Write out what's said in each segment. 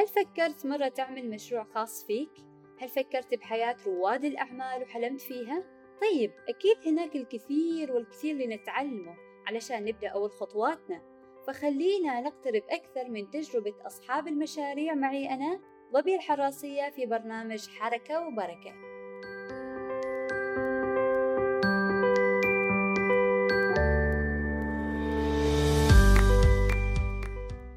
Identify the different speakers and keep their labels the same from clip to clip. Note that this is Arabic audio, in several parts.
Speaker 1: هل فكرت مرة تعمل مشروع خاص فيك؟ هل فكرت بحياة رواد الأعمال وحلمت فيها؟ طيب أكيد هناك الكثير والكثير لنتعلمه علشان نبدأ أول خطواتنا فخلينا نقترب أكثر من تجربة أصحاب المشاريع معي أنا ضبي الحراسية في برنامج حركة وبركة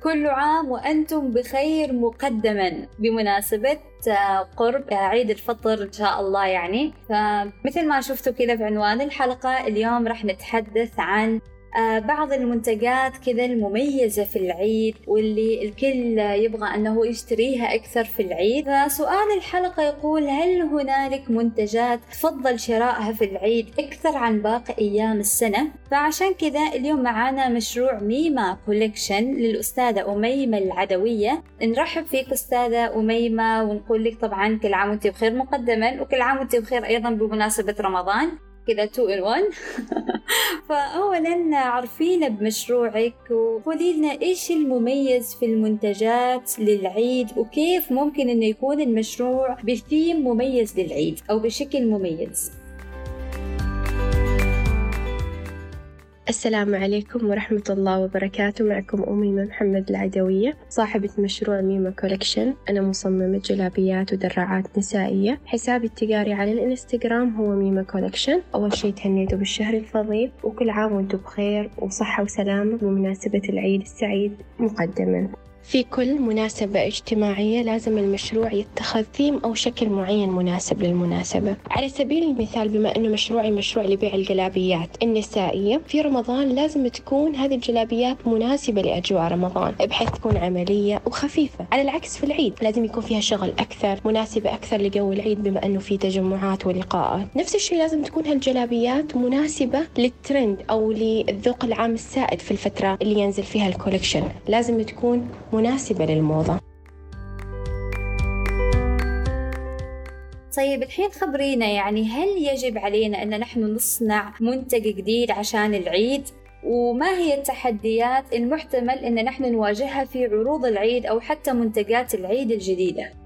Speaker 1: كل عام وأنتم بخير مقدما بمناسبة آه، قرب عيد الفطر إن شاء الله يعني. فمثل ما شفتوا كذا في عنوان الحلقة اليوم راح نتحدث عن آه، بعض المنتجات كذا المميزة في العيد واللي الكل يبغى أنه يشتريها أكثر في العيد. فسؤال الحلقة يقول هل هنالك منتجات تفضل شرائها في العيد أكثر عن باقي أيام السنة؟ فعشان كذا اليوم معانا مشروع ميما كوليكشن للأستاذة أميمة العدوية. نرحب فيك أستاذة أميمة ونقول لك طبعا كل عام وأنت بخير مقدما وكل عام وأنت بخير أيضا بمناسبة رمضان. كذا two in 1 فأولا عرفينا بمشروعك وقولي لنا إيش المميز في المنتجات للعيد وكيف ممكن إنه يكون المشروع بثيم مميز للعيد أو بشكل مميز.
Speaker 2: السلام عليكم ورحمة الله وبركاته. معكم أميمة محمد العدوية صاحبة مشروع ميمة Collection أنا مصممة جلابيات ودراعات نسائية. حسابي التجاري على الإنستغرام هو ميمة Collection أول شي تهنيتوا بالشهر الفضيل وكل عام وأنتم بخير وصحة وسلامة بمناسبة العيد السعيد مقدما. في كل مناسبة اجتماعية لازم المشروع يتخذ ثيم أو شكل معين مناسب للمناسبة. على سبيل المثال بما أنه مشروعي مشروع لبيع الجلابيات النسائية في رمضان لازم تكون هذه الجلابيات مناسبة لأجواء رمضان بحيث تكون عملية وخفيفة. على العكس في العيد لازم يكون فيها شغل أكثر مناسبة أكثر لجو العيد بما أنه في تجمعات ولقاءات. نفس الشيء لازم تكون هالجلابيات مناسبة للترند أو للذوق العام السائد في الفترة اللي ينزل فيها ال collection لازم تكون مناسبة للموضة.
Speaker 1: طيب الحين خبرينا يعني هل يجب علينا أن نحن نصنع منتج جديد عشان العيد؟ وما هي التحديات المحتمل أن نحن نواجهها في عروض العيد أو حتى منتجات العيد الجديدة؟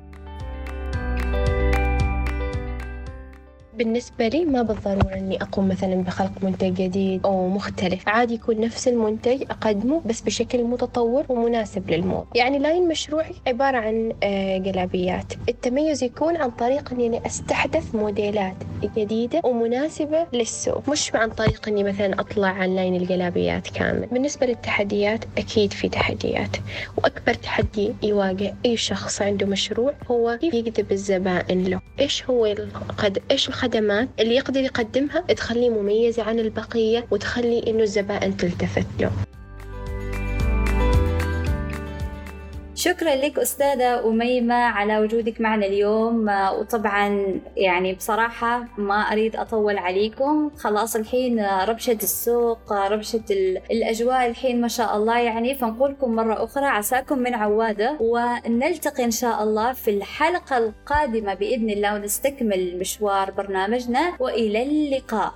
Speaker 2: بالنسبة لي ما بالضرورة إني أقوم مثلا بخلق منتج جديد أو مختلف. عادي يكون نفس المنتج أقدمه بس بشكل متطور ومناسب للموضة يعني لاين مشروعي عبارة عن آه، جلابيات. التميز يكون عن طريق إني أستحدث موديلات جديدة ومناسبة للسوق. مش عن طريق إني مثلا أطلع عن لاين الجلابيات كامل. بالنسبة للتحديات أكيد في تحديات. وأكبر تحدي يواجه أي شخص عنده مشروع هو كيف يجذب الزبائن له. إيش هو القد... إيش الخد الخدمات اللي يقدر يقدمها تخليه مميزة عن البقية وتخلي إنه الزبائن تلتفت له.
Speaker 1: شكرا لك أستاذة أميمة على وجودك معنا اليوم. وطبعا يعني بصراحة ما أريد أطول عليكم. خلاص الحين ربشة السوق ربشة الأجواء الحين ما شاء الله يعني. فنقولكم مرة أخرى عساكم من عوادة. ونلتقي إن شاء الله في الحلقة القادمة بإذن الله ونستكمل مشوار برنامجنا. وإلى اللقاء.